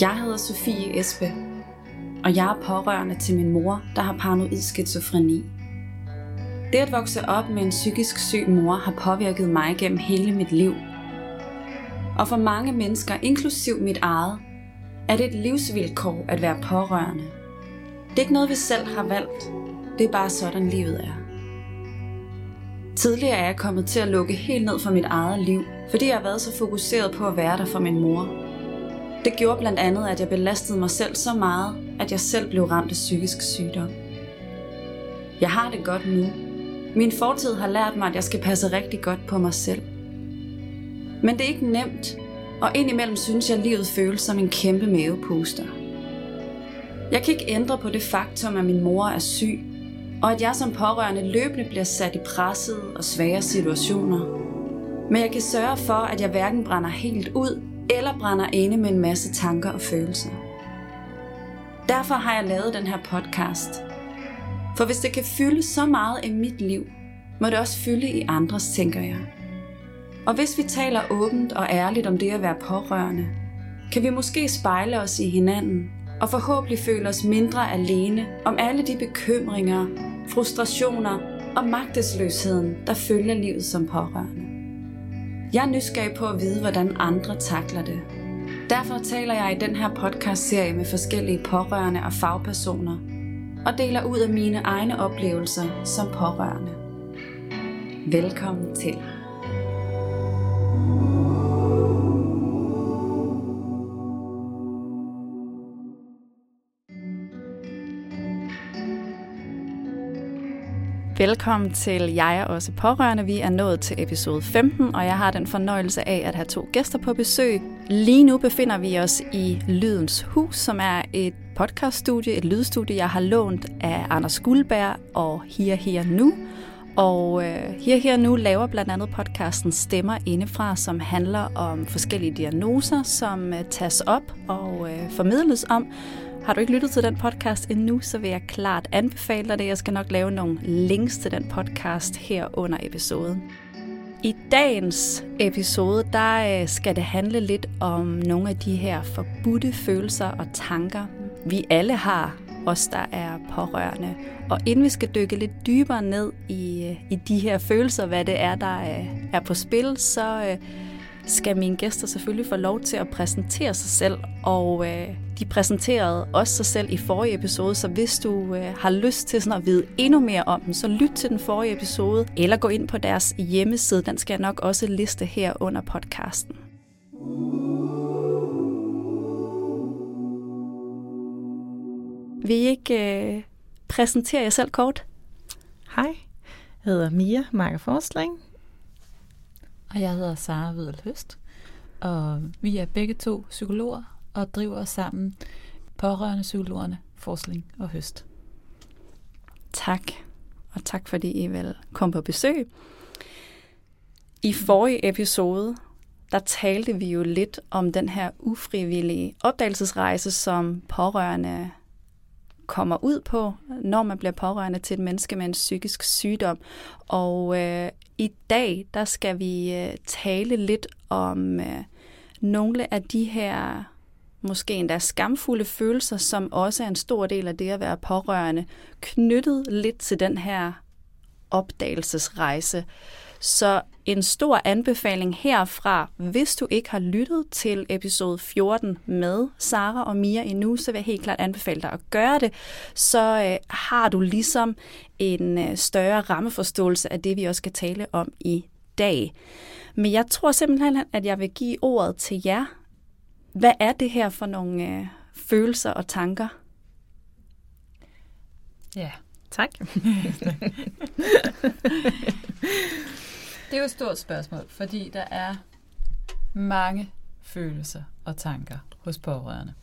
Jeg hedder Sofie Espe, og jeg er pårørende til min mor, der har paranoid skizofreni. Det at vokse op med en psykisk syg mor har påvirket mig gennem hele mit liv. Og for mange mennesker, inklusiv mit eget, er det et livsvilkår at være pårørende. Det er ikke noget, vi selv har valgt. Det er bare sådan, livet er. Tidligere er jeg kommet til at lukke helt ned for mit eget liv, fordi jeg har været så fokuseret på at være der for min mor. Det gjorde blandt andet, at jeg belastede mig selv så meget, at jeg selv blev ramt af psykisk sygdom. Jeg har det godt nu. Min fortid har lært mig, at jeg skal passe rigtig godt på mig selv. Men det er ikke nemt, og indimellem synes jeg, at livet føles som en kæmpe mavepuster. Jeg kan ikke ændre på det faktum, at min mor er syg, og at jeg som pårørende løbende bliver sat i pressede og svære situationer. Men jeg kan sørge for, at jeg hverken brænder helt ud, eller brænder inde med en masse tanker og følelser. Derfor har jeg lavet den her podcast. For hvis det kan fylde så meget i mit liv, må det også fylde i andres, tænker jeg. Og hvis vi taler åbent og ærligt om det at være pårørende, kan vi måske spejle os i hinanden og forhåbentlig føle os mindre alene om alle de bekymringer, frustrationer og magtesløsheden, der følger livet som pårørende. Jeg er nysgerrig på at vide, hvordan andre takler det. Derfor taler jeg i den her podcast-serie med forskellige pårørende og fagpersoner, og deler ud af mine egne oplevelser som pårørende. Velkommen til. Velkommen til Jeg er også pårørende. Vi er nået til episode 15, og jeg har den fornøjelse af at have to gæster på besøg. Lige nu befinder vi os i Lydens Hus, som er et podcaststudie, et lydstudie, jeg har lånt af Anders Guldberg og Her Her Nu. Og øh, Her Her Nu laver blandt andet podcasten Stemmer Indefra, som handler om forskellige diagnoser, som øh, tages op og øh, formidles om, har du ikke lyttet til den podcast endnu, så vil jeg klart anbefale dig det. Jeg skal nok lave nogle links til den podcast her under episoden. I dagens episode, der øh, skal det handle lidt om nogle af de her forbudte følelser og tanker, vi alle har, os der er pårørende. Og inden vi skal dykke lidt dybere ned i, øh, i de her følelser, hvad det er, der øh, er på spil, så skal mine gæster selvfølgelig få lov til at præsentere sig selv, og øh, de præsenterede også sig selv i forrige episode, så hvis du øh, har lyst til sådan at vide endnu mere om dem, så lyt til den forrige episode, eller gå ind på deres hjemmeside, den skal jeg nok også liste her under podcasten. Vil I ikke øh, præsentere jer selv kort? Hej, jeg hedder Mia Marker Forsling. Og jeg hedder Sara Vidal Høst. Og vi er begge to psykologer og driver sammen pårørende psykologerne Forsling og Høst. Tak, og tak fordi I vil komme på besøg. I forrige episode, der talte vi jo lidt om den her ufrivillige opdagelsesrejse, som pårørende kommer ud på, når man bliver pårørende til et menneske med en psykisk sygdom. Og øh, i dag, der skal vi øh, tale lidt om øh, nogle af de her måske endda skamfulde følelser, som også er en stor del af det at være pårørende, knyttet lidt til den her opdagelsesrejse. Så en stor anbefaling herfra, hvis du ikke har lyttet til episode 14 med Sara og Mia endnu, så vil jeg helt klart anbefale dig at gøre det. Så øh, har du ligesom en øh, større rammeforståelse af det, vi også skal tale om i dag. Men jeg tror simpelthen, at jeg vil give ordet til jer. Hvad er det her for nogle øh, følelser og tanker? Ja, tak. Det er jo et stort spørgsmål, fordi der er mange følelser og tanker hos pårørende.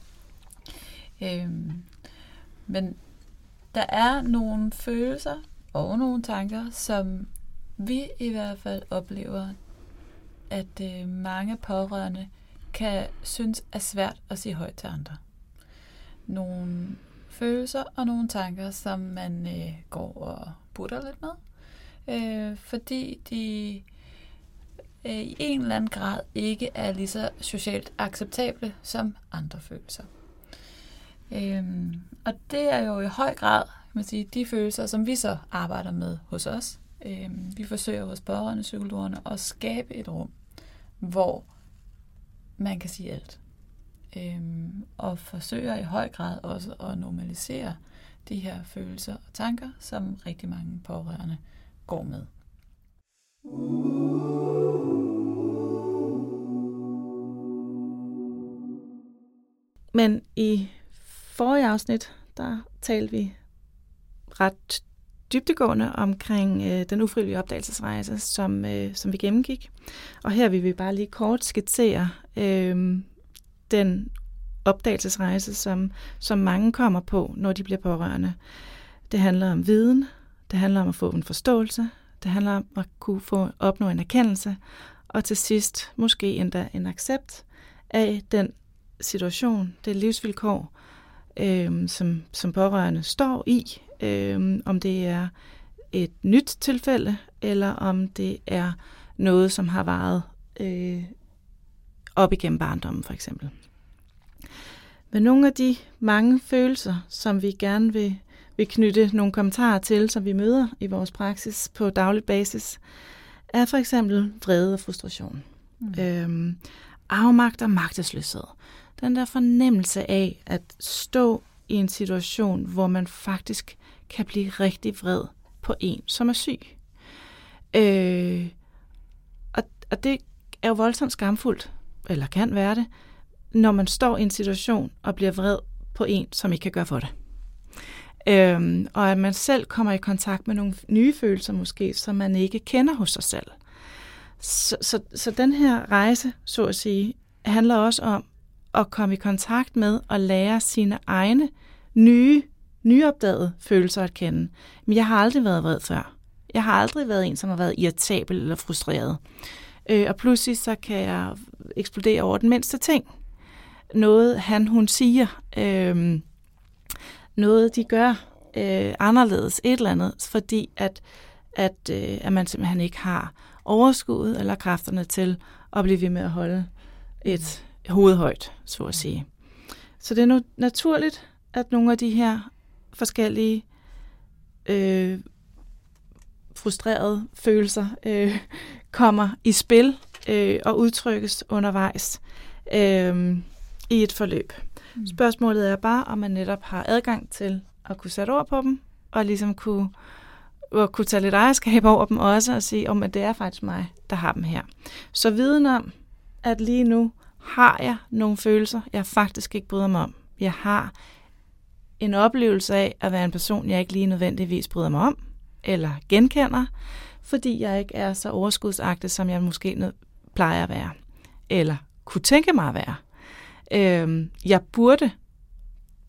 Øhm, men der er nogle følelser og nogle tanker, som vi i hvert fald oplever, at øh, mange pårørende kan synes er svært at sige højt til andre. Nogle følelser og nogle tanker, som man øh, går og butter lidt med, øh, fordi de øh, i en eller anden grad ikke er lige så socialt acceptable som andre følelser. Øhm, og det er jo i høj grad kan man sige, de følelser, som vi så arbejder med hos os. Øhm, vi forsøger hos pårørende psykologerne at skabe et rum, hvor man kan sige alt. Øhm, og forsøger i høj grad også at normalisere de her følelser og tanker, som rigtig mange pårørende går med. Men i forrige afsnit, der talte vi ret dybtegående omkring øh, den ufrivillige opdagelsesrejse, som, øh, som vi gennemgik. Og her vil vi bare lige kort skitsere øh, den opdagelsesrejse, som, som mange kommer på, når de bliver pårørende. Det handler om viden, det handler om at få en forståelse, det handler om at kunne få opnå en erkendelse, og til sidst måske endda en accept af den situation, det livsvilkår, øh, som, som pårørende står i, øh, om det er et nyt tilfælde, eller om det er noget, som har varet øh, op igennem barndommen for eksempel. Men nogle af de mange følelser, som vi gerne vil, vil knytte nogle kommentarer til, som vi møder i vores praksis på daglig basis, er for eksempel vrede og frustration. Mm. Øhm, afmagt og magtesløshed. Den der fornemmelse af at stå i en situation, hvor man faktisk kan blive rigtig vred på en, som er syg. Øh, og, og det er jo voldsomt skamfuldt, eller kan være det, når man står i en situation og bliver vred på en, som ikke kan gøre for det. Øhm, og at man selv kommer i kontakt med nogle nye følelser måske, som man ikke kender hos sig selv. Så, så, så den her rejse, så at sige, handler også om at komme i kontakt med og lære sine egne nye, nyopdagede følelser at kende. Men jeg har aldrig været vred før. Jeg har aldrig været en, som har været irritabel eller frustreret. Øh, og pludselig så kan jeg eksplodere over den mindste ting noget han, hun siger, øh, noget de gør øh, anderledes, et eller andet, fordi at, at, øh, at man simpelthen ikke har overskuddet eller kræfterne til at blive ved med at holde et hoved højt, så at sige. Så det er nu naturligt, at nogle af de her forskellige øh, frustrerede følelser øh, kommer i spil øh, og udtrykkes undervejs. Øh, i et forløb. Mm. Spørgsmålet er bare, om man netop har adgang til at kunne sætte ord på dem, og ligesom kunne, og kunne tage lidt ejerskab over dem også, og sige, om oh, det er faktisk mig, der har dem her. Så viden om, at lige nu har jeg nogle følelser, jeg faktisk ikke bryder mig om. Jeg har en oplevelse af at være en person, jeg ikke lige nødvendigvis bryder mig om, eller genkender, fordi jeg ikke er så overskudsagtig, som jeg måske plejer at være, eller kunne tænke mig at være. Øh, jeg burde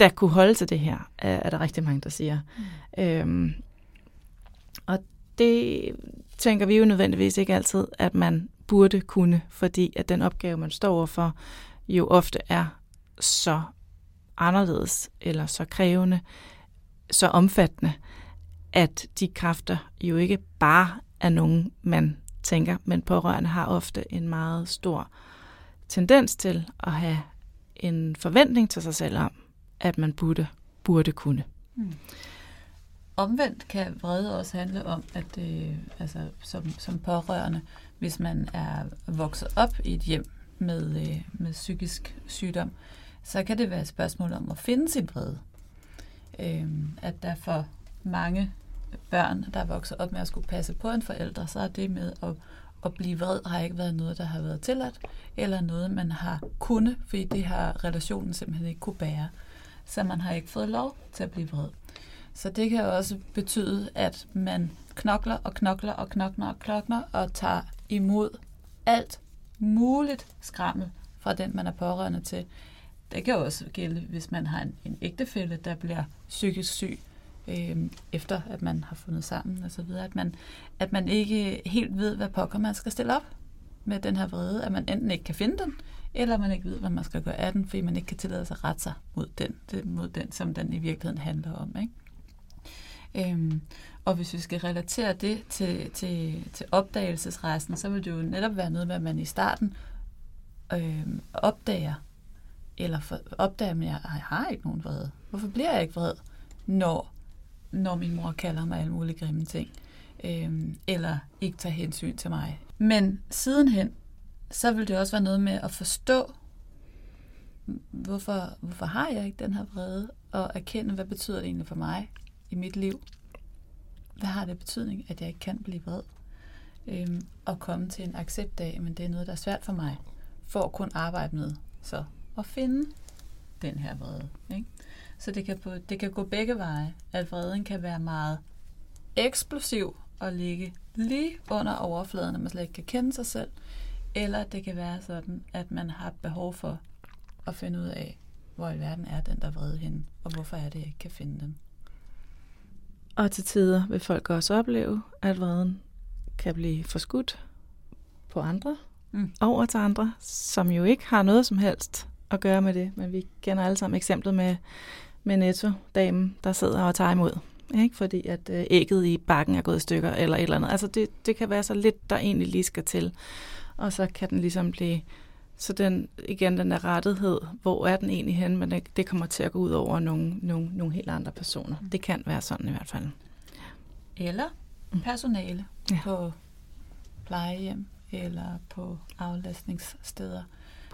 da kunne holde til det her, er, er der rigtig mange, der siger. Mm. Øh, og det tænker vi jo nødvendigvis ikke altid, at man burde kunne, fordi at den opgave, man står overfor, jo ofte er så anderledes, eller så krævende, så omfattende, at de kræfter jo ikke bare er nogen, man tænker, men pårørende har ofte en meget stor tendens til at have en forventning til sig selv om, at man burde, burde kunne. Mm. Omvendt kan vrede også handle om, at øh, altså, som, som pårørende, hvis man er vokset op i et hjem med, øh, med psykisk sygdom, så kan det være et spørgsmål om at finde sin vrede. Øh, at der for mange børn, der vokser op med at skulle passe på en forælder, så er det med at at blive vred har ikke været noget, der har været tilladt, eller noget, man har kunnet, fordi det har relationen simpelthen ikke kunne bære. Så man har ikke fået lov til at blive vred. Så det kan også betyde, at man knokler og knokler og knokler og knokler og tager imod alt muligt skrammel fra den, man er pårørende til. Det kan også gælde, hvis man har en, en ægtefælle, der bliver psykisk syg, øh, efter at man har fundet sammen og så videre, at man, at man ikke helt ved, hvad pokker man skal stille op med den her vrede, at man enten ikke kan finde den, eller man ikke ved, hvad man skal gøre af den, fordi man ikke kan tillade sig at rette sig mod den, mod den som den i virkeligheden handler om. Ikke? Øhm, og hvis vi skal relatere det til, til, til opdagelsesrejsen, så vil det jo netop være noget med, at man i starten øhm, opdager, eller for, opdager, at jeg, jeg har ikke nogen vrede. Hvorfor bliver jeg ikke vred, når, når min mor kalder mig alle mulige grimme ting? Øhm, eller ikke tager hensyn til mig. Men sidenhen, så vil det også være noget med at forstå, hvorfor, hvorfor har jeg ikke den her vrede, og erkende, hvad betyder det egentlig for mig i mit liv. Hvad har det betydning, at jeg ikke kan blive vred? Øhm, og komme til en accept af, men det er noget, der er svært for mig, for at kunne arbejde med så at finde den her vrede. Ikke? Så det kan, det kan gå begge veje, at vreden kan være meget eksplosiv og ligge lige under overfladen, når man slet ikke kan kende sig selv, eller det kan være sådan, at man har behov for at finde ud af, hvor i verden er den der vrede henne, og hvorfor er det, jeg ikke kan finde den. Og til tider vil folk også opleve, at vreden kan blive forskudt på andre, mm. over til andre, som jo ikke har noget som helst at gøre med det. Men vi kender alle sammen eksemplet med, med Netto-damen, der sidder og tager imod. Ikke? Fordi at øh, ægget i bakken er gået i stykker, eller et eller andet. Altså det, det kan være så lidt, der egentlig lige skal til. Og så kan den ligesom blive så den, igen, den der rettighed, hvor er den egentlig hen, men det, det kommer til at gå ud over nogle, nogle, nogle helt andre personer. Det kan være sådan i hvert fald. Eller mm. personale ja. på plejehjem eller på aflastningssteder.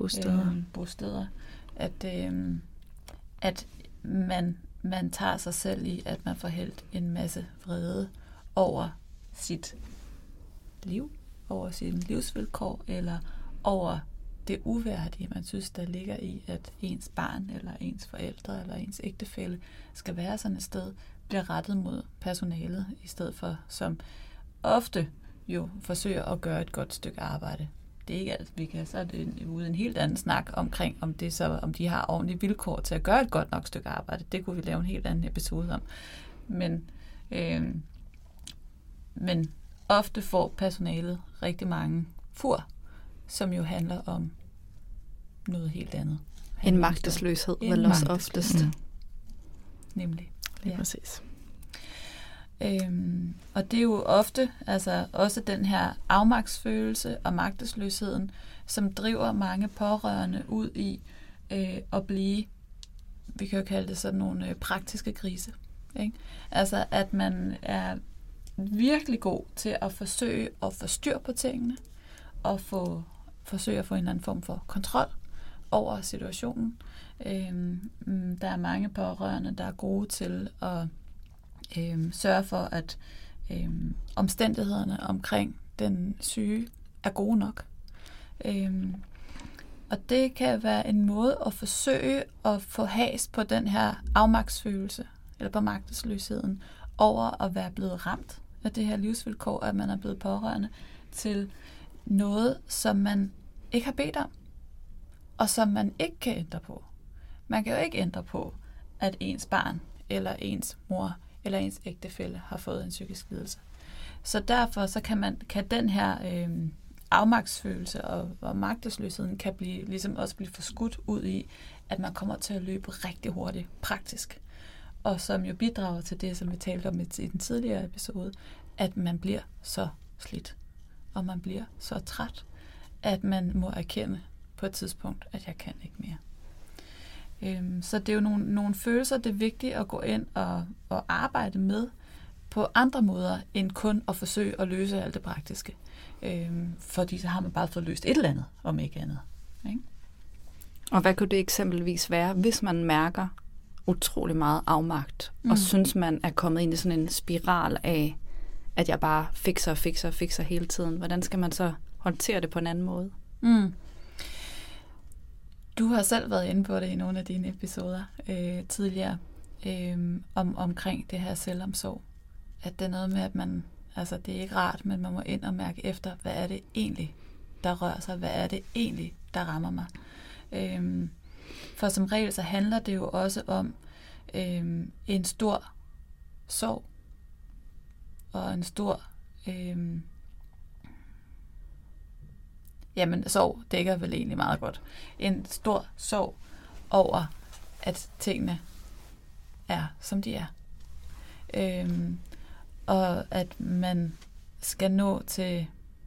Bosteder. Øh, bosteder. At, øh, at man, man tager sig selv i, at man får hældt en masse vrede over sit liv, over sine livsvilkår, eller over det uværdige, man synes, der ligger i, at ens barn, eller ens forældre, eller ens ægtefælle skal være sådan et sted, bliver rettet mod personalet, i stedet for, som ofte jo forsøger at gøre et godt stykke arbejde. Det er ikke alt, vi kan, så er det ude en helt anden snak omkring, om, det så, om de har ordentlige vilkår til at gøre et godt nok stykke arbejde. Det kunne vi lave en helt anden episode om. Men, øh, men ofte får personalet rigtig mange fur som jo handler om noget helt andet. En magtesløshed, en vel også oftest. Mm. Nemlig. Lige ja. præcis. Øhm, og det er jo ofte altså også den her afmagtsfølelse og magtesløsheden, som driver mange pårørende ud i øh, at blive, vi kan jo kalde det sådan nogle øh, praktiske krise. Ikke? Altså at man er virkelig god til at forsøge at få styr på tingene, og få forsøge at få en eller anden form for kontrol over situationen. Øhm, der er mange pårørende, der er gode til at øhm, sørge for, at øh, omstændighederne omkring den syge er gode nok. Øh, og det kan være en måde at forsøge at få has på den her afmagtsfølelse, eller på magtesløsheden, over at være blevet ramt af det her livsvilkår, at man er blevet pårørende til noget, som man ikke har bedt om, og som man ikke kan ændre på. Man kan jo ikke ændre på, at ens barn, eller ens mor, eller ens ægtefælle har fået en psykisk lidelse. Så derfor så kan, man, kan den her øh, afmagtsfølelse og, og magtesløsheden kan blive, ligesom også blive forskudt ud i, at man kommer til at løbe rigtig hurtigt praktisk. Og som jo bidrager til det, som vi talte om i, i den tidligere episode, at man bliver så slidt og man bliver så træt, at man må erkende på et tidspunkt, at jeg kan ikke mere. Øhm, så det er jo nogle, nogle følelser, det er vigtigt at gå ind og, og arbejde med på andre måder, end kun at forsøge at løse alt det praktiske. Øhm, fordi så har man bare fået løst et eller andet, om ikke andet. Ikke? Og hvad kunne det eksempelvis være, hvis man mærker utrolig meget afmagt, mm. og synes, man er kommet ind i sådan en spiral af, at jeg bare fikser og fikser og fikser hele tiden. Hvordan skal man så håndtere det på en anden måde? Mm. Du har selv været inde på det i nogle af dine episoder øh, tidligere, øh, om, omkring det her selvomsorg. At det er noget med, at man, altså det er ikke rart, men man må ind og mærke efter, hvad er det egentlig, der rører sig? Hvad er det egentlig, der rammer mig? Øh, for som regel så handler det jo også om øh, en stor sorg, og en stor... Øh, jamen, sorg dækker vel egentlig meget godt. En stor sorg over, at tingene er, som de er. Øhm, og at man skal nå til,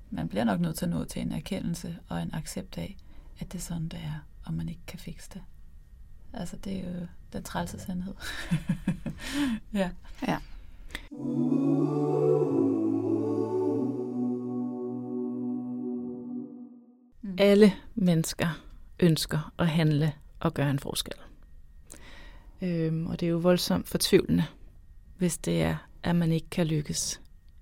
man bliver nok nødt til at nå til en erkendelse og en accept af, at det er sådan, det er, og man ikke kan fikse det. Altså, det er jo den trælse sandhed. ja. Ja. Mm. Alle mennesker ønsker at handle og gøre en forskel. Øhm, og det er jo voldsomt fortvivlende, hvis det er, at man ikke kan lykkes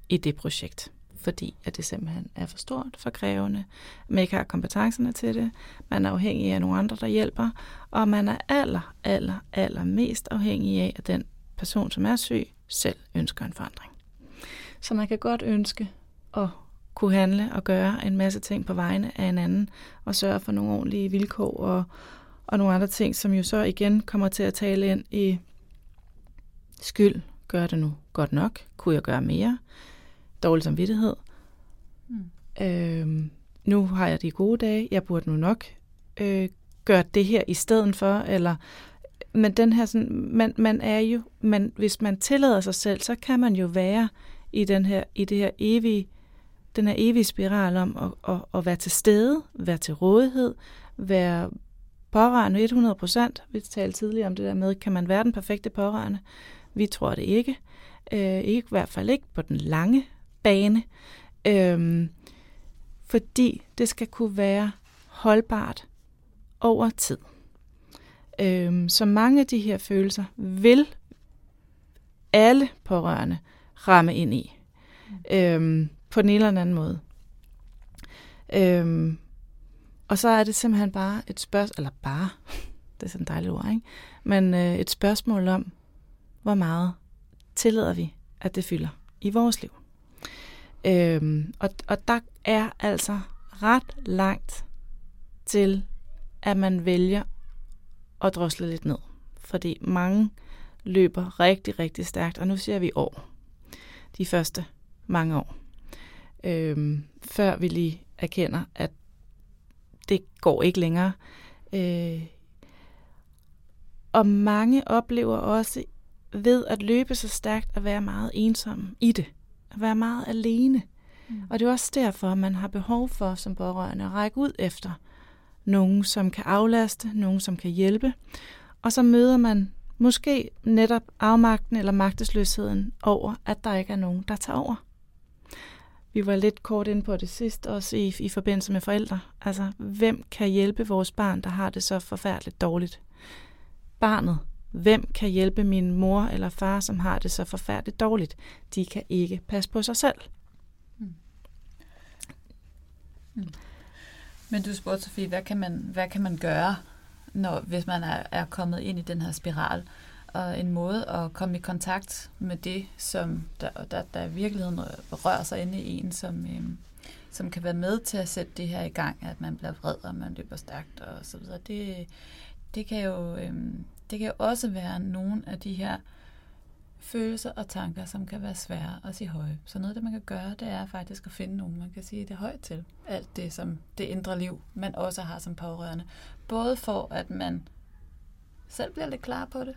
i det projekt. Fordi at det simpelthen er for stort, for krævende, man ikke har kompetencerne til det, man er afhængig af nogle andre, der hjælper, og man er aller, aller, aller mest afhængig af, at den person, som er syg, selv ønsker en forandring. Så man kan godt ønske at kunne handle og gøre en masse ting på vegne af en anden, og sørge for nogle ordentlige vilkår og, og nogle andre ting, som jo så igen kommer til at tale ind i skyld. Gør det nu godt nok? Kunne jeg gøre mere? Dårlig samvittighed. Mm. Øhm, nu har jeg de gode dage. Jeg burde nu nok øh, gøre det her i stedet for, eller men den her sådan, man, man er jo, man, hvis man tillader sig selv, så kan man jo være i den her, i det her evige, den her evige spiral om at, at, at være til stede, være til rådighed, være pårørende 100 procent. Vi talte tidligere om det der med, kan man være den perfekte pårørende? Vi tror det ikke. Øh, ikke i hvert fald ikke på den lange bane. Øh, fordi det skal kunne være holdbart over tid. Øhm, så mange af de her følelser vil alle pårørende ramme ind i. Øhm, på den ene eller anden måde. Øhm, og så er det simpelthen bare et spørgsmål, eller bare, det er sådan et dejligt ord, ikke? Men øh, et spørgsmål om, hvor meget tillader vi, at det fylder i vores liv. Øhm, og, og der er altså ret langt til, at man vælger at drosle lidt ned. Fordi mange løber rigtig, rigtig stærkt, og nu ser vi år. De første mange år. Øhm, før vi lige erkender, at det går ikke længere. Øh, og mange oplever også ved at løbe så stærkt at være meget ensomme i det. At være meget alene. Mm. Og det er også derfor, at man har behov for som pårørende at række ud efter nogen, som kan aflaste, nogen, som kan hjælpe. Og så møder man måske netop afmagten eller magtesløsheden over, at der ikke er nogen, der tager over. Vi var lidt kort ind på det sidst, også i, i forbindelse med forældre. Altså, hvem kan hjælpe vores barn, der har det så forfærdeligt dårligt? Barnet. Hvem kan hjælpe min mor eller far, som har det så forfærdeligt dårligt? De kan ikke passe på sig selv. Mm. Mm. Men du spurgte, Sofie, hvad kan man, hvad kan man gøre, når, hvis man er, er kommet ind i den her spiral? Og en måde at komme i kontakt med det, som der, der, der i virkeligheden rører sig inde i en, som, øhm, som kan være med til at sætte det her i gang, at man bliver vred, og man løber stærkt og så videre. Det, det, kan jo, øhm, det kan jo også være nogle af de her følelser og tanker, som kan være svære at sige højt. Så noget, det man kan gøre, det er faktisk at finde nogen, man kan sige det højt til. Alt det, som det indre liv, man også har som pårørende. Både for, at man selv bliver lidt klar på det,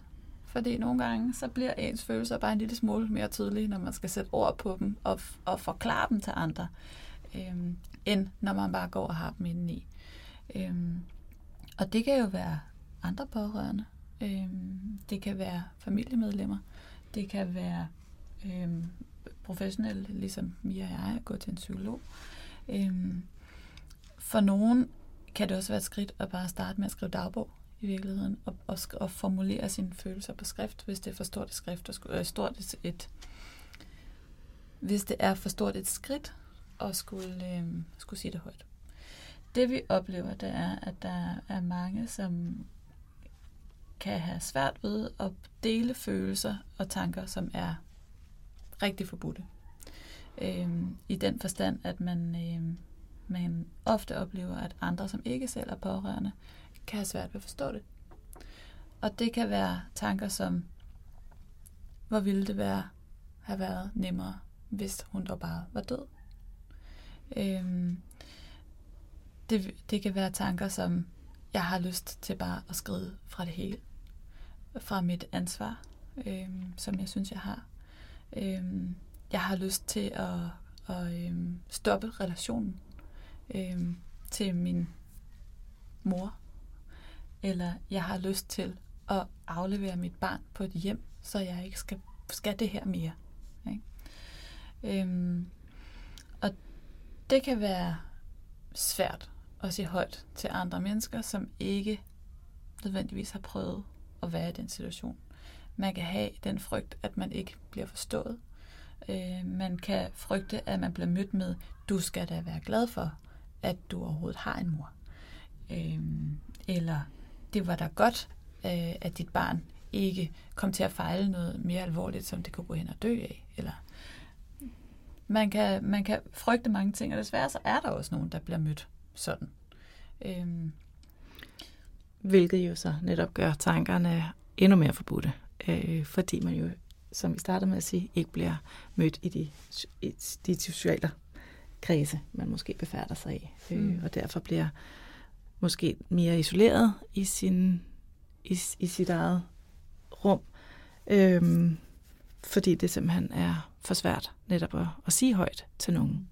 fordi nogle gange, så bliver ens følelser bare en lille smule mere tydelige, når man skal sætte ord på dem og, og forklare dem til andre, øhm, end når man bare går og har dem indeni. Øhm, og det kan jo være andre pårørende. Øhm, det kan være familiemedlemmer. Det kan være øhm, professionelle, ligesom Mia og jeg, gå til en psykolog. Øhm, for nogen kan det også være et skridt at bare starte med at skrive dagbog i virkeligheden, og, og, og formulere sine følelser på skrift, hvis det er for stort et skrift, og øh, stort et, et hvis det er for stort et skridt at skulle, øh, skulle sige det højt. Det vi oplever, det er, at der er mange, som kan have svært ved at dele følelser og tanker, som er rigtig forbudte. Øh, I den forstand, at man, øh, man ofte oplever, at andre, som ikke selv er pårørende, kan have svært ved at forstå det. Og det kan være tanker som, hvor ville det være, have været nemmere, hvis hun dog bare var død. Øhm, det, det kan være tanker som, jeg har lyst til bare at skride fra det hele. Fra mit ansvar, øhm, som jeg synes, jeg har. Øhm, jeg har lyst til at, at øhm, stoppe relationen øhm, til min mor. Eller jeg har lyst til at aflevere mit barn på et hjem, så jeg ikke skal, skal det her mere. Ikke? Øhm, og det kan være svært at sige højt til andre mennesker, som ikke nødvendigvis har prøvet at være i den situation. Man kan have den frygt, at man ikke bliver forstået. Øh, man kan frygte, at man bliver mødt med, du skal da være glad for, at du overhovedet har en mor. Øh, eller det var da godt, øh, at dit barn ikke kom til at fejle noget mere alvorligt, som det kunne gå hen og dø af. Eller man kan, man kan frygte mange ting, og desværre så er der også nogen, der bliver mødt sådan. Øhm. Hvilket jo så netop gør tankerne endnu mere forbudte, øh, fordi man jo, som vi startede med at sige, ikke bliver mødt i de, i de sociale kredse, man måske befærder sig i, øh, mm. og derfor bliver måske mere isoleret i, sin, i, i sit eget rum, øhm, fordi det simpelthen er for svært netop at, at sige højt til nogen.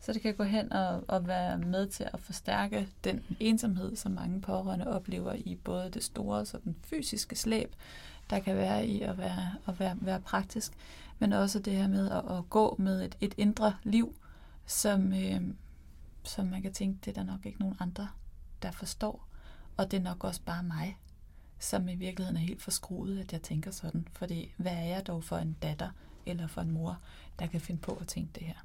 Så det kan gå hen og, og være med til at forstærke den ensomhed, som mange pårørende oplever i både det store og den fysiske slæb, der kan være i at være, at være, være praktisk, men også det her med at, at gå med et, et indre liv, som, øh, som man kan tænke, det er der nok ikke nogen andre, der forstår. Og det er nok også bare mig, som i virkeligheden er helt forskruet, at jeg tænker sådan. Fordi hvad er jeg dog for en datter eller for en mor, der kan finde på at tænke det her?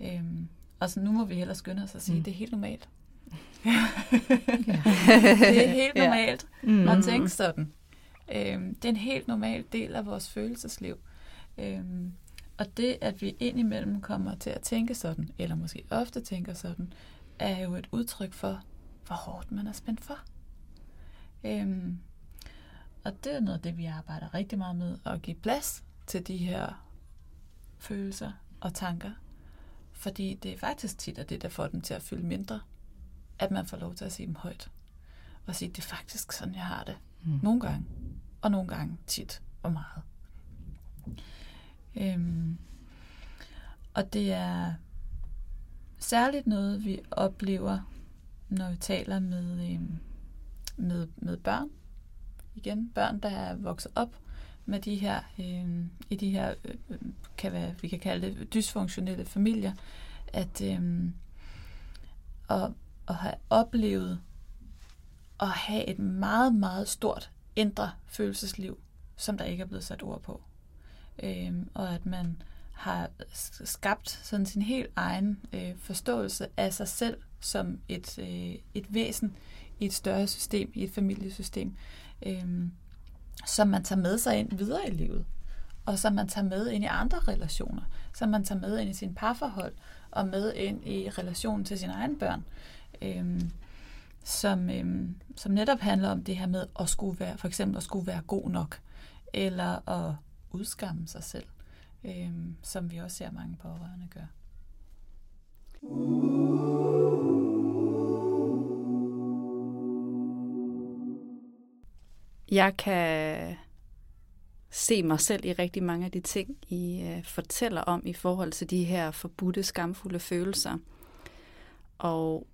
Øhm, og så nu må vi hellere skynde os at sige, mm. det er helt normalt. det er helt normalt ja. mm. at tænke sådan. Øhm, det er en helt normal del af vores følelsesliv. Øhm, og det, at vi indimellem kommer til at tænke sådan, eller måske ofte tænker sådan, er jo et udtryk for, hvor hårdt man er spændt for. Øhm, og det er noget af det, vi arbejder rigtig meget med, at give plads til de her følelser og tanker. Fordi det er faktisk tit at det, der får dem til at fylde mindre, at man får lov til at sige dem højt. Og sige, det er faktisk sådan, jeg har det. Mm. Nogle gange, og nogle gange tit og meget. Øhm, og det er særligt noget, vi oplever, når vi taler med, øhm, med, med børn. Igen, børn, der er vokset op med de her, øh, i de her, øh, øh, kan være, vi kan kalde det dysfunktionelle familier, at, øh, at, at have oplevet at have et meget, meget stort indre følelsesliv, som der ikke er blevet sat ord på. Øh, og at man har skabt sådan sin helt egen øh, forståelse af sig selv som et, øh, et væsen i et større system, i et familiesystem, øh, som man tager med sig ind videre i livet, og som man tager med ind i andre relationer, som man tager med ind i sin parforhold, og med ind i relationen til sine egne børn, øh, som, øh, som netop handler om det her med at skulle være, for eksempel at skulle være god nok, eller at udskamme sig selv, øh, som vi også ser mange pårørende gør. Jeg kan se mig selv i rigtig mange af de ting, I øh, fortæller om i forhold til de her forbudte, skamfulde følelser. Og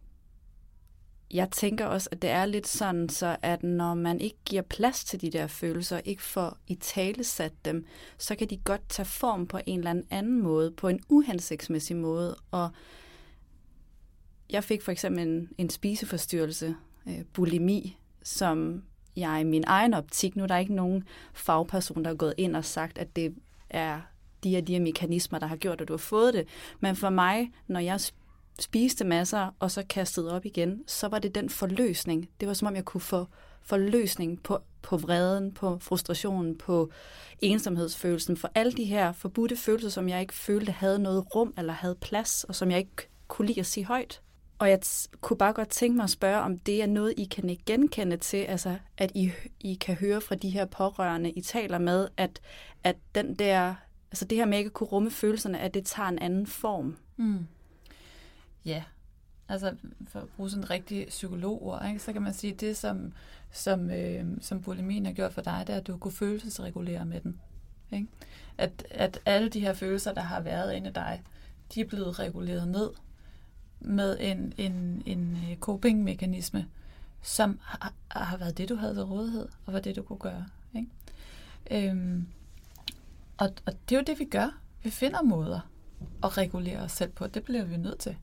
jeg tænker også, at det er lidt sådan, så at når man ikke giver plads til de der følelser, ikke får i tale sat dem, så kan de godt tage form på en eller anden måde, på en uhensigtsmæssig måde. Og jeg fik for eksempel en, en spiseforstyrrelse, øh, bulimi, som jeg i min egen optik, nu er der ikke nogen fagperson, der er gået ind og sagt, at det er de her, de her mekanismer, der har gjort, at du har fået det. Men for mig, når jeg spiste masser, og så kastede op igen, så var det den forløsning. Det var som om, jeg kunne få forløsning på, på vreden, på frustrationen, på ensomhedsfølelsen, for alle de her forbudte følelser, som jeg ikke følte havde noget rum eller havde plads, og som jeg ikke kunne lide at sige højt. Og jeg kunne bare godt tænke mig at spørge, om det er noget, I kan genkende til, altså at I, I kan høre fra de her pårørende, I taler med, at, at den der, altså det her med ikke at kunne rumme følelserne, at det tager en anden form. Mm. Ja, altså for at bruge sådan en rigtig psykologord, ikke, så kan man sige, at det, som, som, øh, som bulimien har gjort for dig, det er, at du kunne følelsesregulere med den. Ikke? At, at alle de her følelser, der har været inde i dig, de er blevet reguleret ned med en, en, en øh, coping-mekanisme, som har, har været det, du havde til rådighed, og var det, du kunne gøre. Ikke? Øhm, og, og det er jo det, vi gør. Vi finder måder at regulere os selv på. Det bliver vi nødt til.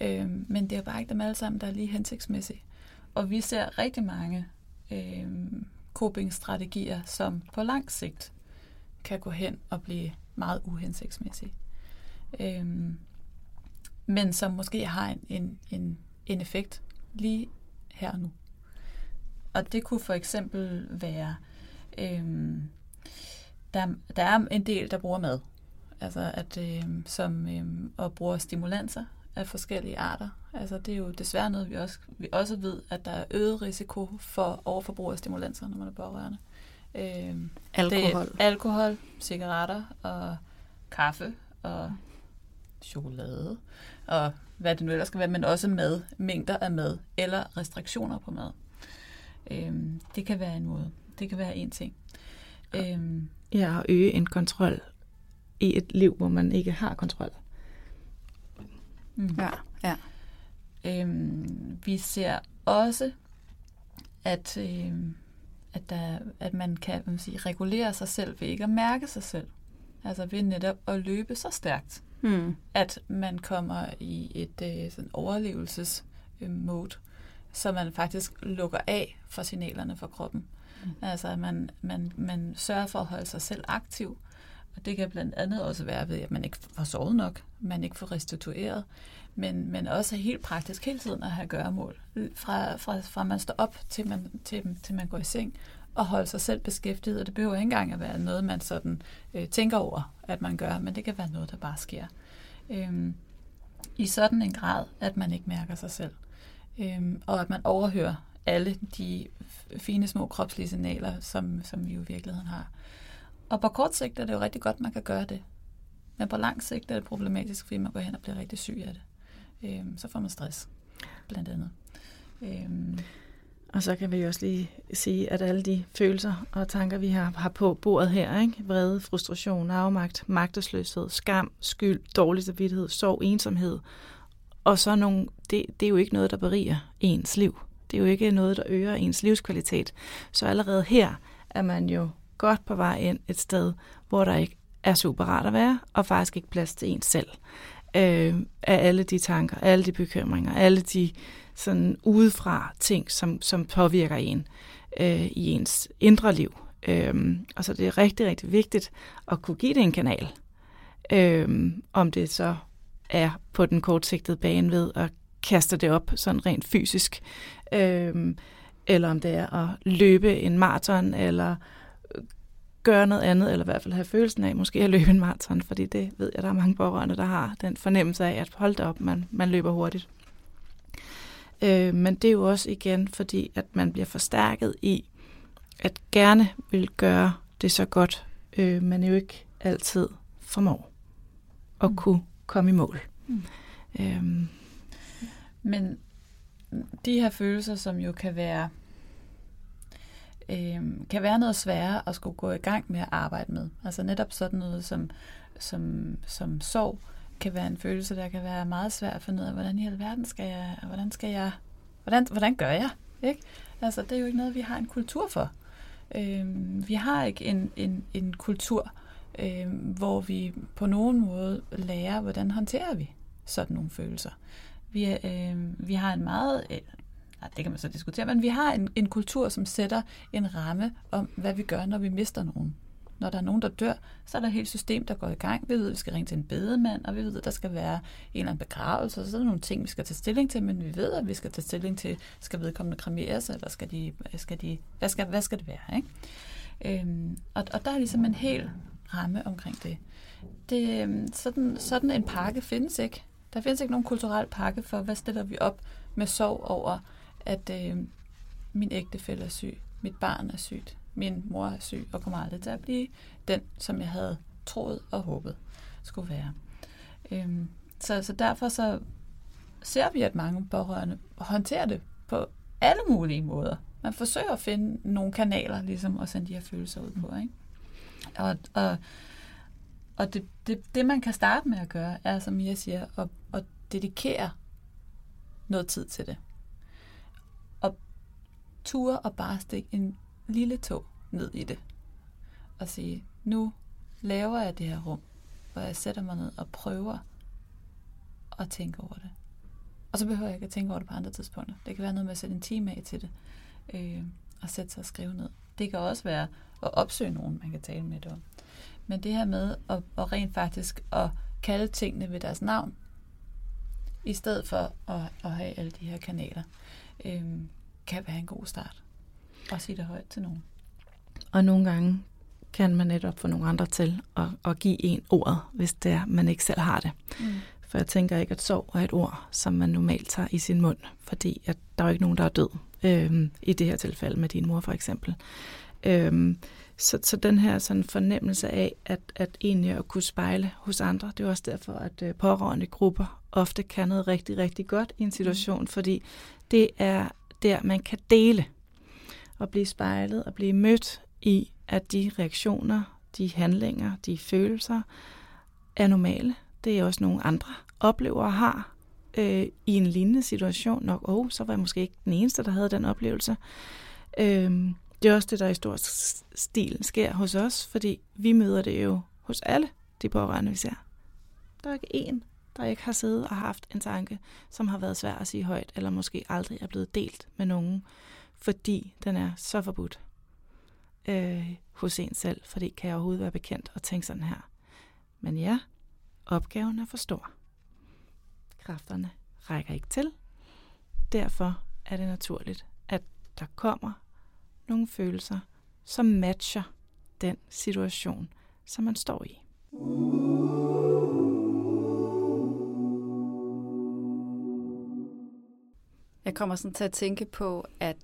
Øh, men det er bare ikke dem alle sammen, der er lige hensigtsmæssige. Og vi ser rigtig mange øh, coping-strategier, som på lang sigt kan gå hen og blive meget uhensigtsmæssige. Øh, men som måske har en, en, en, en effekt lige her og nu. Og det kunne for eksempel være, øh, der, der er en del, der bruger mad, altså at, øh, som, øh, og bruger stimulanser af forskellige arter. Altså det er jo desværre noget, vi også, vi også ved, at der er øget risiko for overforbrug af stimulanser, når man er pårørende. Øhm, alkohol. Det er alkohol, cigaretter og kaffe og chokolade og hvad det nu ellers skal være, men også mad, mængder af mad eller restriktioner på mad. Øhm, det kan være en måde. Det kan være en ting. Øhm, ja, at øge en kontrol i et liv, hvor man ikke har kontrol. Mm. Ja, ja. Øhm, vi ser også, at, øhm, at, der, at man kan man sige, regulere sig selv ved ikke at mærke sig selv. Altså ved netop at løbe så stærkt, mm. at man kommer i et øh, sådan overlevelses-mode, så man faktisk lukker af for signalerne fra kroppen. Mm. Altså at man, man, man sørger for at holde sig selv aktiv, og det kan blandt andet også være ved, at man ikke får sovet nok, man ikke får restitueret, men, men også helt praktisk hele tiden at have gøremål. Fra, fra, fra man står op til man, til, til man går i seng, og holde sig selv beskæftiget, og det behøver ikke engang at være noget, man sådan øh, tænker over, at man gør, men det kan være noget, der bare sker. Øhm, I sådan en grad, at man ikke mærker sig selv, øhm, og at man overhører alle de fine små kropslige signaler, som, som vi jo i virkeligheden har. Og på kort sigt er det jo rigtig godt, man kan gøre det. Men på lang sigt er det problematisk, fordi man går hen og bliver rigtig syg af det. Øhm, så får man stress, blandt andet. Øhm, og så kan vi også lige sige, at alle de følelser og tanker, vi har, har på bordet her, ikke? vrede, frustration, afmagt, magtesløshed, skam, skyld, dårlig samvittighed, sorg, ensomhed, og så nogle, det, det er jo ikke noget, der beriger ens liv. Det er jo ikke noget, der øger ens livskvalitet. Så allerede her er man jo godt på vej ind et sted, hvor der ikke er super rart at være, og faktisk ikke plads til en selv. Øh, af alle de tanker, alle de bekymringer, alle de sådan udefra ting, som, som påvirker en øh, i ens indre liv. Øh, og så det er rigtig, rigtig vigtigt at kunne give det en kanal. Øh, om det så er på den kortsigtede bane ved at kaste det op sådan rent fysisk, øh, eller om det er at løbe en maraton, eller gøre noget andet, eller i hvert fald have følelsen af måske at løbe en maraton, fordi det ved jeg, der er mange pårørende, der har den fornemmelse af, at hold da op, man, man løber hurtigt. Øh, men det er jo også igen, fordi at man bliver forstærket i, at gerne vil gøre det så godt, øh, man jo ikke altid formår at mm. kunne komme i mål. Mm. Øhm. Men de her følelser, som jo kan være øh, kan være noget sværere at skulle gå i gang med at arbejde med. Altså netop sådan noget som, som, som sorg, kan være en følelse, der kan være meget svær at finde ud af, hvordan i alverden skal jeg, hvordan skal jeg, hvordan, hvordan gør jeg? Ikke? Altså, det er jo ikke noget, vi har en kultur for. Øh, vi har ikke en, en, en kultur, øh, hvor vi på nogen måde lærer, hvordan håndterer vi sådan nogle følelser. Vi, øh, vi har en meget, Nej, det kan man så diskutere, men vi har en, en kultur, som sætter en ramme om, hvad vi gør, når vi mister nogen når der er nogen, der dør, så er der et helt system, der går i gang. Vi ved, at vi skal ringe til en bedemand, og vi ved, at der skal være en eller anden begravelse, og så er der nogle ting, vi skal tage stilling til, men vi ved, at vi skal tage stilling til, skal vedkommende kremeres, eller skal de, skal de, hvad, skal, hvad skal det være? Ikke? Øhm, og, og der er ligesom en hel ramme omkring det. det øhm, sådan, sådan en pakke findes ikke. Der findes ikke nogen kulturel pakke for, hvad stiller vi op med sorg over, at øh, min ægtefælle er syg, mit barn er sygt, min mor er syg og kommer aldrig til at blive den, som jeg havde troet og håbet skulle være. Øhm, så, så derfor så ser vi, at mange pårørende håndterer det på alle mulige måder. Man forsøger at finde nogle kanaler, ligesom at sende de her følelser ud på. Ikke? Og, og, og det, det, det, man kan starte med at gøre, er, som jeg siger, at, at dedikere noget tid til det. Ture og bare stikke en lille tog ned i det. Og sige, nu laver jeg det her rum, hvor jeg sætter mig ned og prøver at tænke over det. Og så behøver jeg ikke at tænke over det på andre tidspunkter. Det kan være noget med at sætte en time af til det, øh, og sætte sig og skrive ned. Det kan også være at opsøge nogen, man kan tale med det om. Men det her med at, at rent faktisk at kalde tingene ved deres navn, i stedet for at, at have alle de her kanaler, øh, kan være en god start. Og sige det højt til nogen. Og nogle gange kan man netop få nogle andre til at, at give en ordet, hvis det er, man ikke selv har det. Mm. For jeg tænker ikke, at sorg er et ord, som man normalt tager i sin mund, fordi at der er jo ikke nogen, der er død. Øhm, I det her tilfælde med din mor for eksempel. Øhm, så, så den her sådan fornemmelse af, at, at egentlig at kunne spejle hos andre, det er også derfor, at øh, pårørende grupper ofte kan noget rigtig, rigtig godt i en situation, mm. fordi det er der, man kan dele og blive spejlet og blive mødt i, at de reaktioner, de handlinger, de følelser er normale. Det er også nogle andre oplever og har øh, i en lignende situation. Nok, åh, oh, så var jeg måske ikke den eneste, der havde den oplevelse. Øh, det er også det, der i stor stil sker hos os, fordi vi møder det jo hos alle de pårørende, vi ser. Der er ikke en, der ikke har siddet og haft en tanke, som har været svær at sige højt, eller måske aldrig er blevet delt med nogen, fordi den er så forbudt øh, hos en selv, fordi kan jeg overhovedet være bekendt og tænke sådan her. Men ja, opgaven er for stor. Kræfterne rækker ikke til. Derfor er det naturligt, at der kommer nogle følelser, som matcher den situation, som man står i. Jeg kommer sådan til at tænke på, at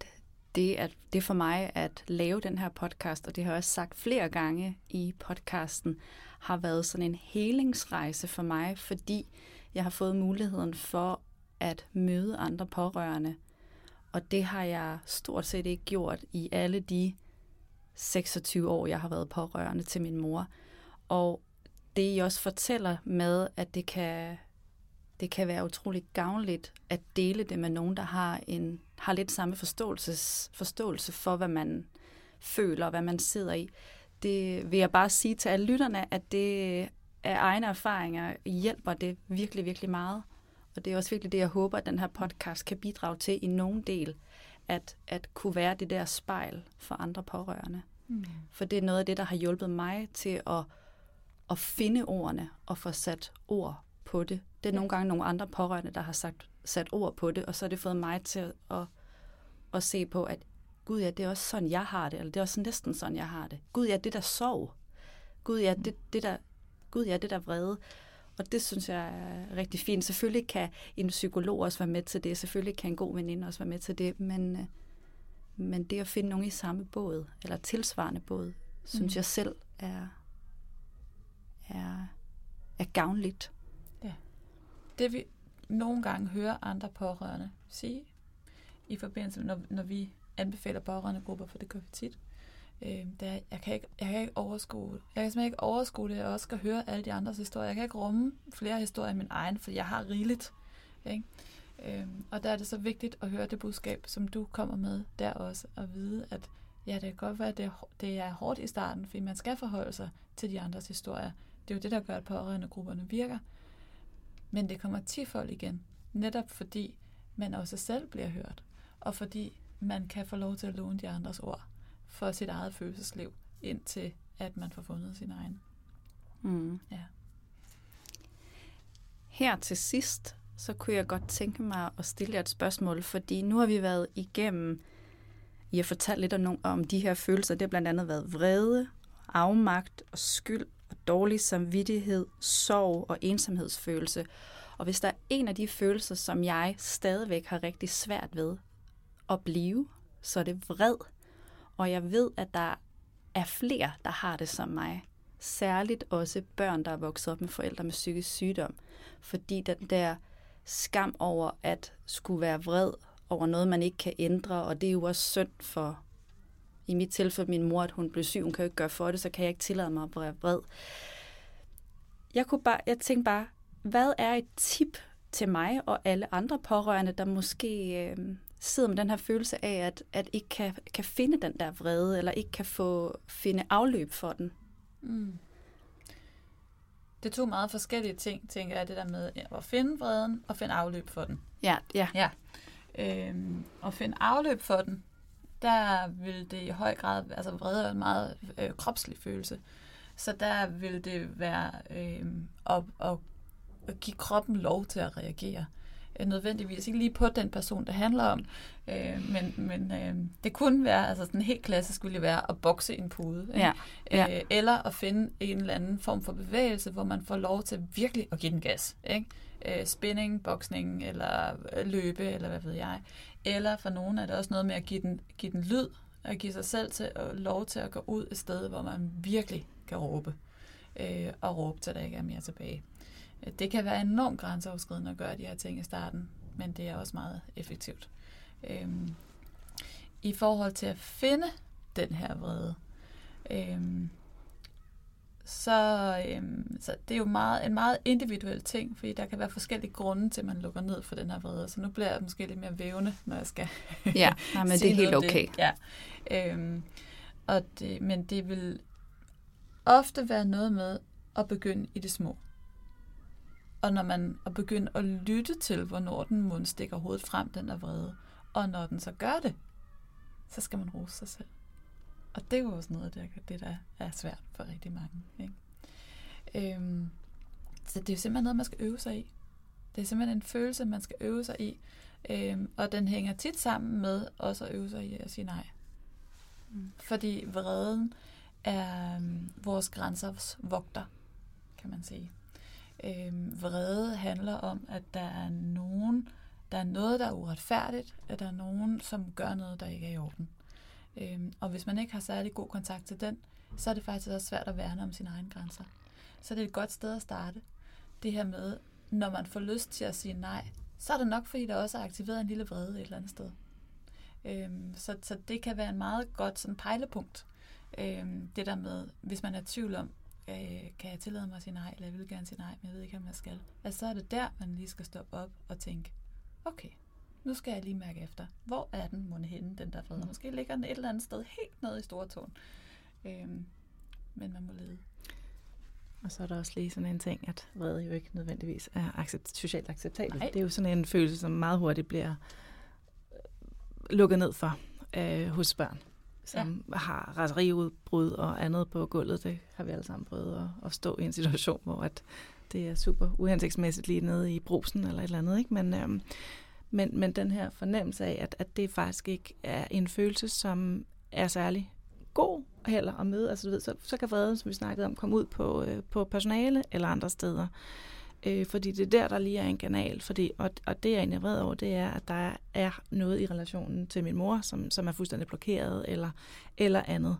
det, at det for mig at lave den her podcast, og det har jeg også sagt flere gange i podcasten, har været sådan en helingsrejse for mig, fordi jeg har fået muligheden for at møde andre pårørende. Og det har jeg stort set ikke gjort i alle de 26 år, jeg har været pårørende til min mor. Og det I også fortæller med, at det kan, det kan være utroligt gavnligt at dele det med nogen, der har en har lidt samme forståelses, forståelse for, hvad man føler og hvad man sidder i. Det vil jeg bare sige til alle lytterne, at det af egne erfaringer hjælper det virkelig, virkelig meget. Og det er også virkelig det, jeg håber, at den her podcast kan bidrage til i nogen del, at, at kunne være det der spejl for andre pårørende. Mm. For det er noget af det, der har hjulpet mig til at, at finde ordene og få sat ord på det. Det er nogle gange nogle andre pårørende, der har sagt, sat ord på det, og så har det fået mig til at, at se på, at Gud ja, det er også sådan, jeg har det, eller det er også næsten sådan, jeg har det. Gud ja, det der sov. Gud ja, det, det der, Gud ja, det der vrede. Og det synes jeg er rigtig fint. Selvfølgelig kan en psykolog også være med til det, selvfølgelig kan en god veninde også være med til det, men, øh, men det at finde nogen i samme båd, eller tilsvarende båd, synes mm. jeg selv er, er, er gavnligt. Det vi nogle gange hører andre pårørende sige, i forbindelse med, når, når vi anbefaler pårørende grupper, for det gør vi tit, øh, er, jeg, kan ikke, jeg kan ikke overskue Jeg kan simpelthen ikke overskue det, jeg også skal høre alle de andres historier. Jeg kan ikke rumme flere historier end min egen, for jeg har rigeligt. Ikke? Øh, og der er det så vigtigt at høre det budskab, som du kommer med der også, og vide, at ja, det kan godt være, at det, det er hårdt i starten, fordi man skal forholde sig til de andres historier. Det er jo det, der gør, at pårørende grupperne virker. Men det kommer tifold igen, netop fordi man også selv bliver hørt, og fordi man kan få lov til at låne de andres ord for sit eget følelsesliv, indtil at man får fundet sin egen. Mm. Ja. Her til sidst, så kunne jeg godt tænke mig at stille jer et spørgsmål, fordi nu har vi været igennem, I har fortalt lidt om, om de her følelser, det har blandt andet været vrede, afmagt og skyld dårlig samvittighed, sorg og ensomhedsfølelse. Og hvis der er en af de følelser, som jeg stadigvæk har rigtig svært ved at blive, så er det vred. Og jeg ved, at der er flere, der har det som mig. Særligt også børn, der er vokset op med forældre med psykisk sygdom. Fordi den der skam over at skulle være vred over noget, man ikke kan ændre, og det er jo også synd for i mit tilfælde min mor, at hun blev syg, hun kan jo ikke gøre for det, så kan jeg ikke tillade mig at være vred. Jeg, kunne bare, jeg tænkte bare, hvad er et tip til mig og alle andre pårørende, der måske øh, sidder med den her følelse af, at, at ikke kan, kan finde den der vrede, eller ikke kan få finde afløb for den? Mm. Det er to meget forskellige ting, tænker jeg, det der med at finde vreden og finde afløb for den. Ja, ja. ja. Øhm, at finde afløb for den, der vil det i høj grad, altså vrede er en meget øh, kropslig følelse, så der vil det være øh, at, at, at give kroppen lov til at reagere. Øh, nødvendigvis ikke lige på den person, det handler om, øh, men, men øh, det kunne være, altså sådan helt klassisk ville være at bokse en pude, ikke? Ja. Ja. Øh, eller at finde en eller anden form for bevægelse, hvor man får lov til virkelig at give den gas. Ikke? Øh, spinning, boksning, eller øh, løbe, eller hvad ved jeg. Eller for nogen er det også noget med at give den, give den lyd, at give sig selv til, og lov til at gå ud et sted, hvor man virkelig kan råbe, øh, og råbe til, der ikke er mere tilbage. Øh, det kan være enormt grænseoverskridende at gøre de her ting i starten, men det er også meget effektivt. Øhm, I forhold til at finde den her vrede, øhm, så, øhm, så det er jo meget, en meget individuel ting, fordi der kan være forskellige grunde til, at man lukker ned for den her vrede. Så nu bliver jeg måske lidt mere vævende, når jeg skal Ja, nej, men det er helt okay. Det. Ja. Øhm, og det, men det vil ofte være noget med at begynde i det små. Og når man at begynde at lytte til, hvornår den mund stikker hovedet frem, den er vrede. Og når den så gør det, så skal man rose sig selv. Og det er jo også noget af det, der er svært for rigtig mange. Ikke? Øhm, så det er simpelthen noget, man skal øve sig i. Det er simpelthen en følelse, man skal øve sig i. Øhm, og den hænger tit sammen med også at øve sig i at sige nej. Mm. Fordi vreden er um, vores grænsers vogter, kan man sige. Øhm, vrede handler om, at der er nogen, der er noget, der er uretfærdigt, at der er nogen, som gør noget, der ikke er i orden. Øhm, og hvis man ikke har særlig god kontakt til den, så er det faktisk også svært at værne om sine egne grænser. Så det er et godt sted at starte. Det her med, når man får lyst til at sige nej, så er det nok, fordi der også er aktiveret en lille vrede et eller andet sted. Øhm, så, så det kan være en meget godt sådan pejlepunkt. Øhm, det der med, hvis man er i tvivl om, øh, kan jeg tillade mig at sige nej, eller jeg vil gerne sige nej, men jeg ved ikke, om jeg skal. Altså, så er det der, man lige skal stoppe op og tænke, okay, nu skal jeg lige mærke efter, hvor er den måne henne, den der fred? Mm. Måske ligger den et eller andet sted helt nede i Stortåen. Øhm, men man må lede. Og så er der også lige sådan en ting, at vrede jo ikke nødvendigvis er accept, socialt acceptabelt. Det er jo sådan en følelse, som meget hurtigt bliver øh, lukket ned for øh, hos børn som ja. har raseriudbrud og andet på gulvet. Det har vi alle sammen prøvet at, at stå i en situation, hvor at det er super uhensigtsmæssigt lige nede i brusen eller et eller andet. Ikke? Men, øhm, men, men den her fornemmelse af, at, at det faktisk ikke er en følelse, som er særlig god heller at møde. Altså, du ved, så, så kan vreden, som vi snakkede om, komme ud på, øh, på personale eller andre steder. Øh, fordi det er der, der lige er en kanal. Fordi, og, og det, jeg er egentlig vred over, det er, at der er noget i relationen til min mor, som, som er fuldstændig blokeret eller, eller andet.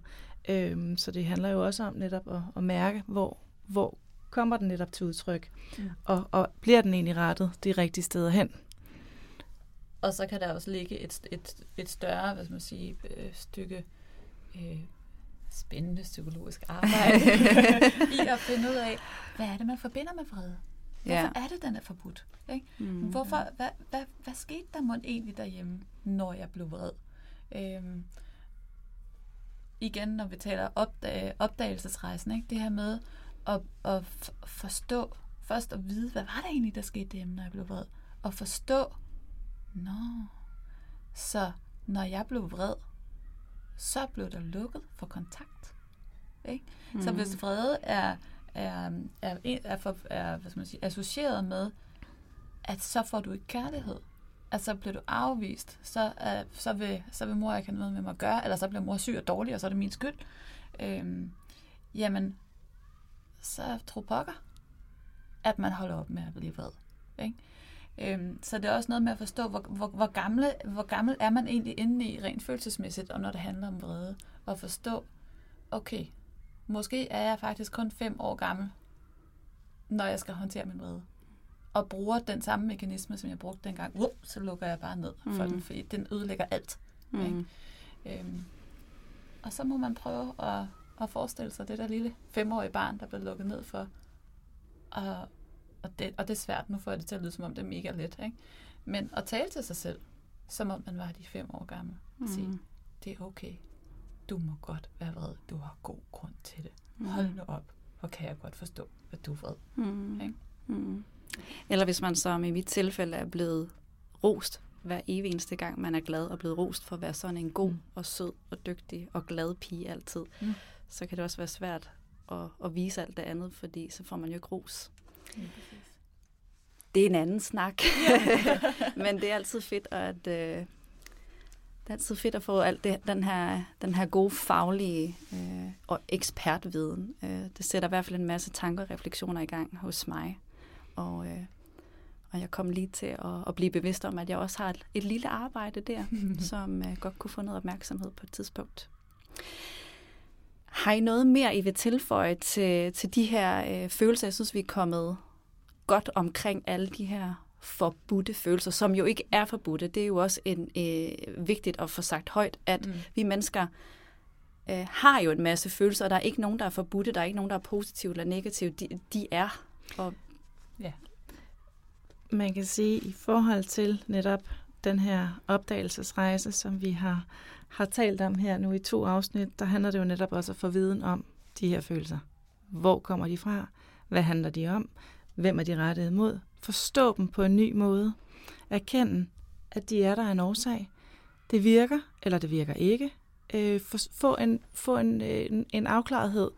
Øh, så det handler jo også om netop at, at mærke, hvor, hvor kommer den netop til udtryk, mm. og, og bliver den egentlig rettet de rigtige steder hen. Og så kan der også ligge et, et, et større hvad skal man sige, øh, stykke øh, spændende psykologisk arbejde i at finde ud af, hvad er det, man forbinder med fred? Hvorfor ja. er det, den er forbudt? Ikke? Mm. Hvorfor, hvad, hvad, hvad skete der mon egentlig derhjemme, når jeg blev vred? Øhm, igen, når vi taler opdag, opdagelsesrejsen, ikke? det her med at, at forstå, først at vide, hvad var det egentlig, der skete derhjemme, når jeg blev vred? Og forstå, nå, så når jeg blev vred, så blev der lukket for kontakt. Ikke? Mm. Så hvis vrede er er, er, er, for, er hvad skal man sige, associeret med, at så får du ikke kærlighed. At så bliver du afvist, så, uh, så, vil, så vil mor ikke have noget med mig at gøre, eller så bliver mor syg og dårlig, og så er det min skyld. Øhm, jamen, så tro pokker, at man holder op med at blive vred. Ikke? Øhm, så det er også noget med at forstå, hvor, hvor, hvor, gamle, hvor gammel er man egentlig inde i rent følelsesmæssigt, og når det handler om vrede. Og forstå, okay, Måske er jeg faktisk kun fem år gammel, når jeg skal håndtere min vrede. Og bruger den samme mekanisme, som jeg brugte dengang. Uh, så lukker jeg bare ned for mm. den, fordi den ødelægger alt. Mm. Ikke? Øhm, og så må man prøve at, at forestille sig det der lille femårige barn, der blev lukket ned for. Og, og, det, og det er svært, nu får jeg det til at lyde, som om det er mega let. Ikke? Men at tale til sig selv, som om man var de fem år gammel. Og sige, Mm. det er okay. Du må godt være vred. Du har god grund til det. Mm. Hold nu op. Hvor kan jeg godt forstå, at du er vred. Mm. Ikke? Mm. Eller hvis man som i mit tilfælde er blevet rost hver evig eneste gang, man er glad og blevet rost for at være sådan en god Mm. og sød og dygtig og glad pige altid, Mm. så kan det også være svært at, at vise alt det andet, fordi så får man jo ikke ros. Det er en anden snak. Men det er altid fedt at, øh, det er altid fedt at få alt det, den, her, den her gode faglige øh, og ekspertviden. Øh, det sætter i hvert fald en masse tanker og refleksioner i gang hos mig. Og, øh, og jeg kom lige til at, at blive bevidst om, at jeg også har et, et lille arbejde der, som øh, godt kunne få noget opmærksomhed på et tidspunkt. Har I noget mere, I vil tilføje til, til de her øh, følelser? Jeg synes, vi er kommet godt omkring alle de her forbudte følelser, som jo ikke er forbudte. Det er jo også en, øh, vigtigt at få sagt højt, at Mm. vi mennesker øh, har jo en masse følelser, og der er ikke nogen, der er forbudte, der er ikke nogen, der er positive eller negative. De, de er. Og, Man kan sige, i forhold til netop den her opdagelsesrejse, som vi har, har talt om her nu i to afsnit, der handler det jo netop også at få viden om de her følelser. Hvor kommer de fra? Hvad handler de om? Hvem er de rettet mod? Forstå dem på en ny måde. Erkende, at de er der af en årsag. Det virker, eller det virker ikke. Øh, få en, få en, en, en afklarethed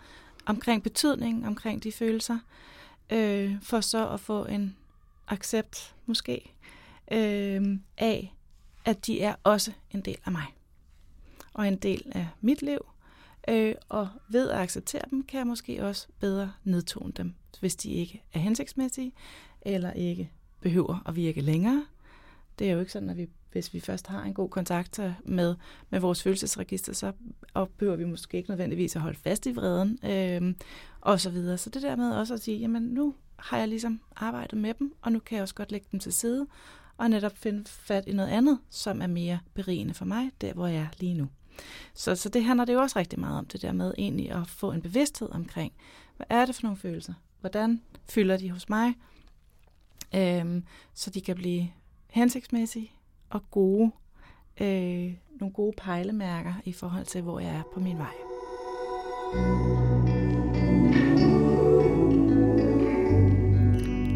omkring betydningen, omkring de følelser, øh, for så at få en accept, måske, øh, af, at de er også en del af mig. Og en del af mit liv. Øh, og ved at acceptere dem, kan jeg måske også bedre nedtone dem, hvis de ikke er hensigtsmæssige, eller ikke behøver at virke længere. Det er jo ikke sådan, at vi, hvis vi først har en god kontakt med, med vores følelsesregister, så behøver vi måske ikke nødvendigvis at holde fast i vreden, øh, og så videre. Så det der med også at sige, jamen nu har jeg ligesom arbejdet med dem, og nu kan jeg også godt lægge dem til side, og netop finde fat i noget andet, som er mere berigende for mig, der hvor jeg er lige nu. Så, så det handler det jo også rigtig meget om, det der med egentlig at få en bevidsthed omkring, hvad er det for nogle følelser? Hvordan fylder de hos mig? Øhm, så de kan blive hensigtsmæssige og gode, øh, nogle gode pejlemærker i forhold til, hvor jeg er på min vej.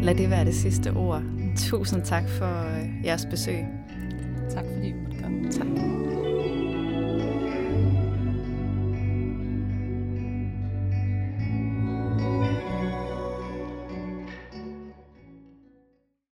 lad det være det sidste ord. Tusind tak for øh, jeres besøg. Tak fordi vi måtte komme. Tak.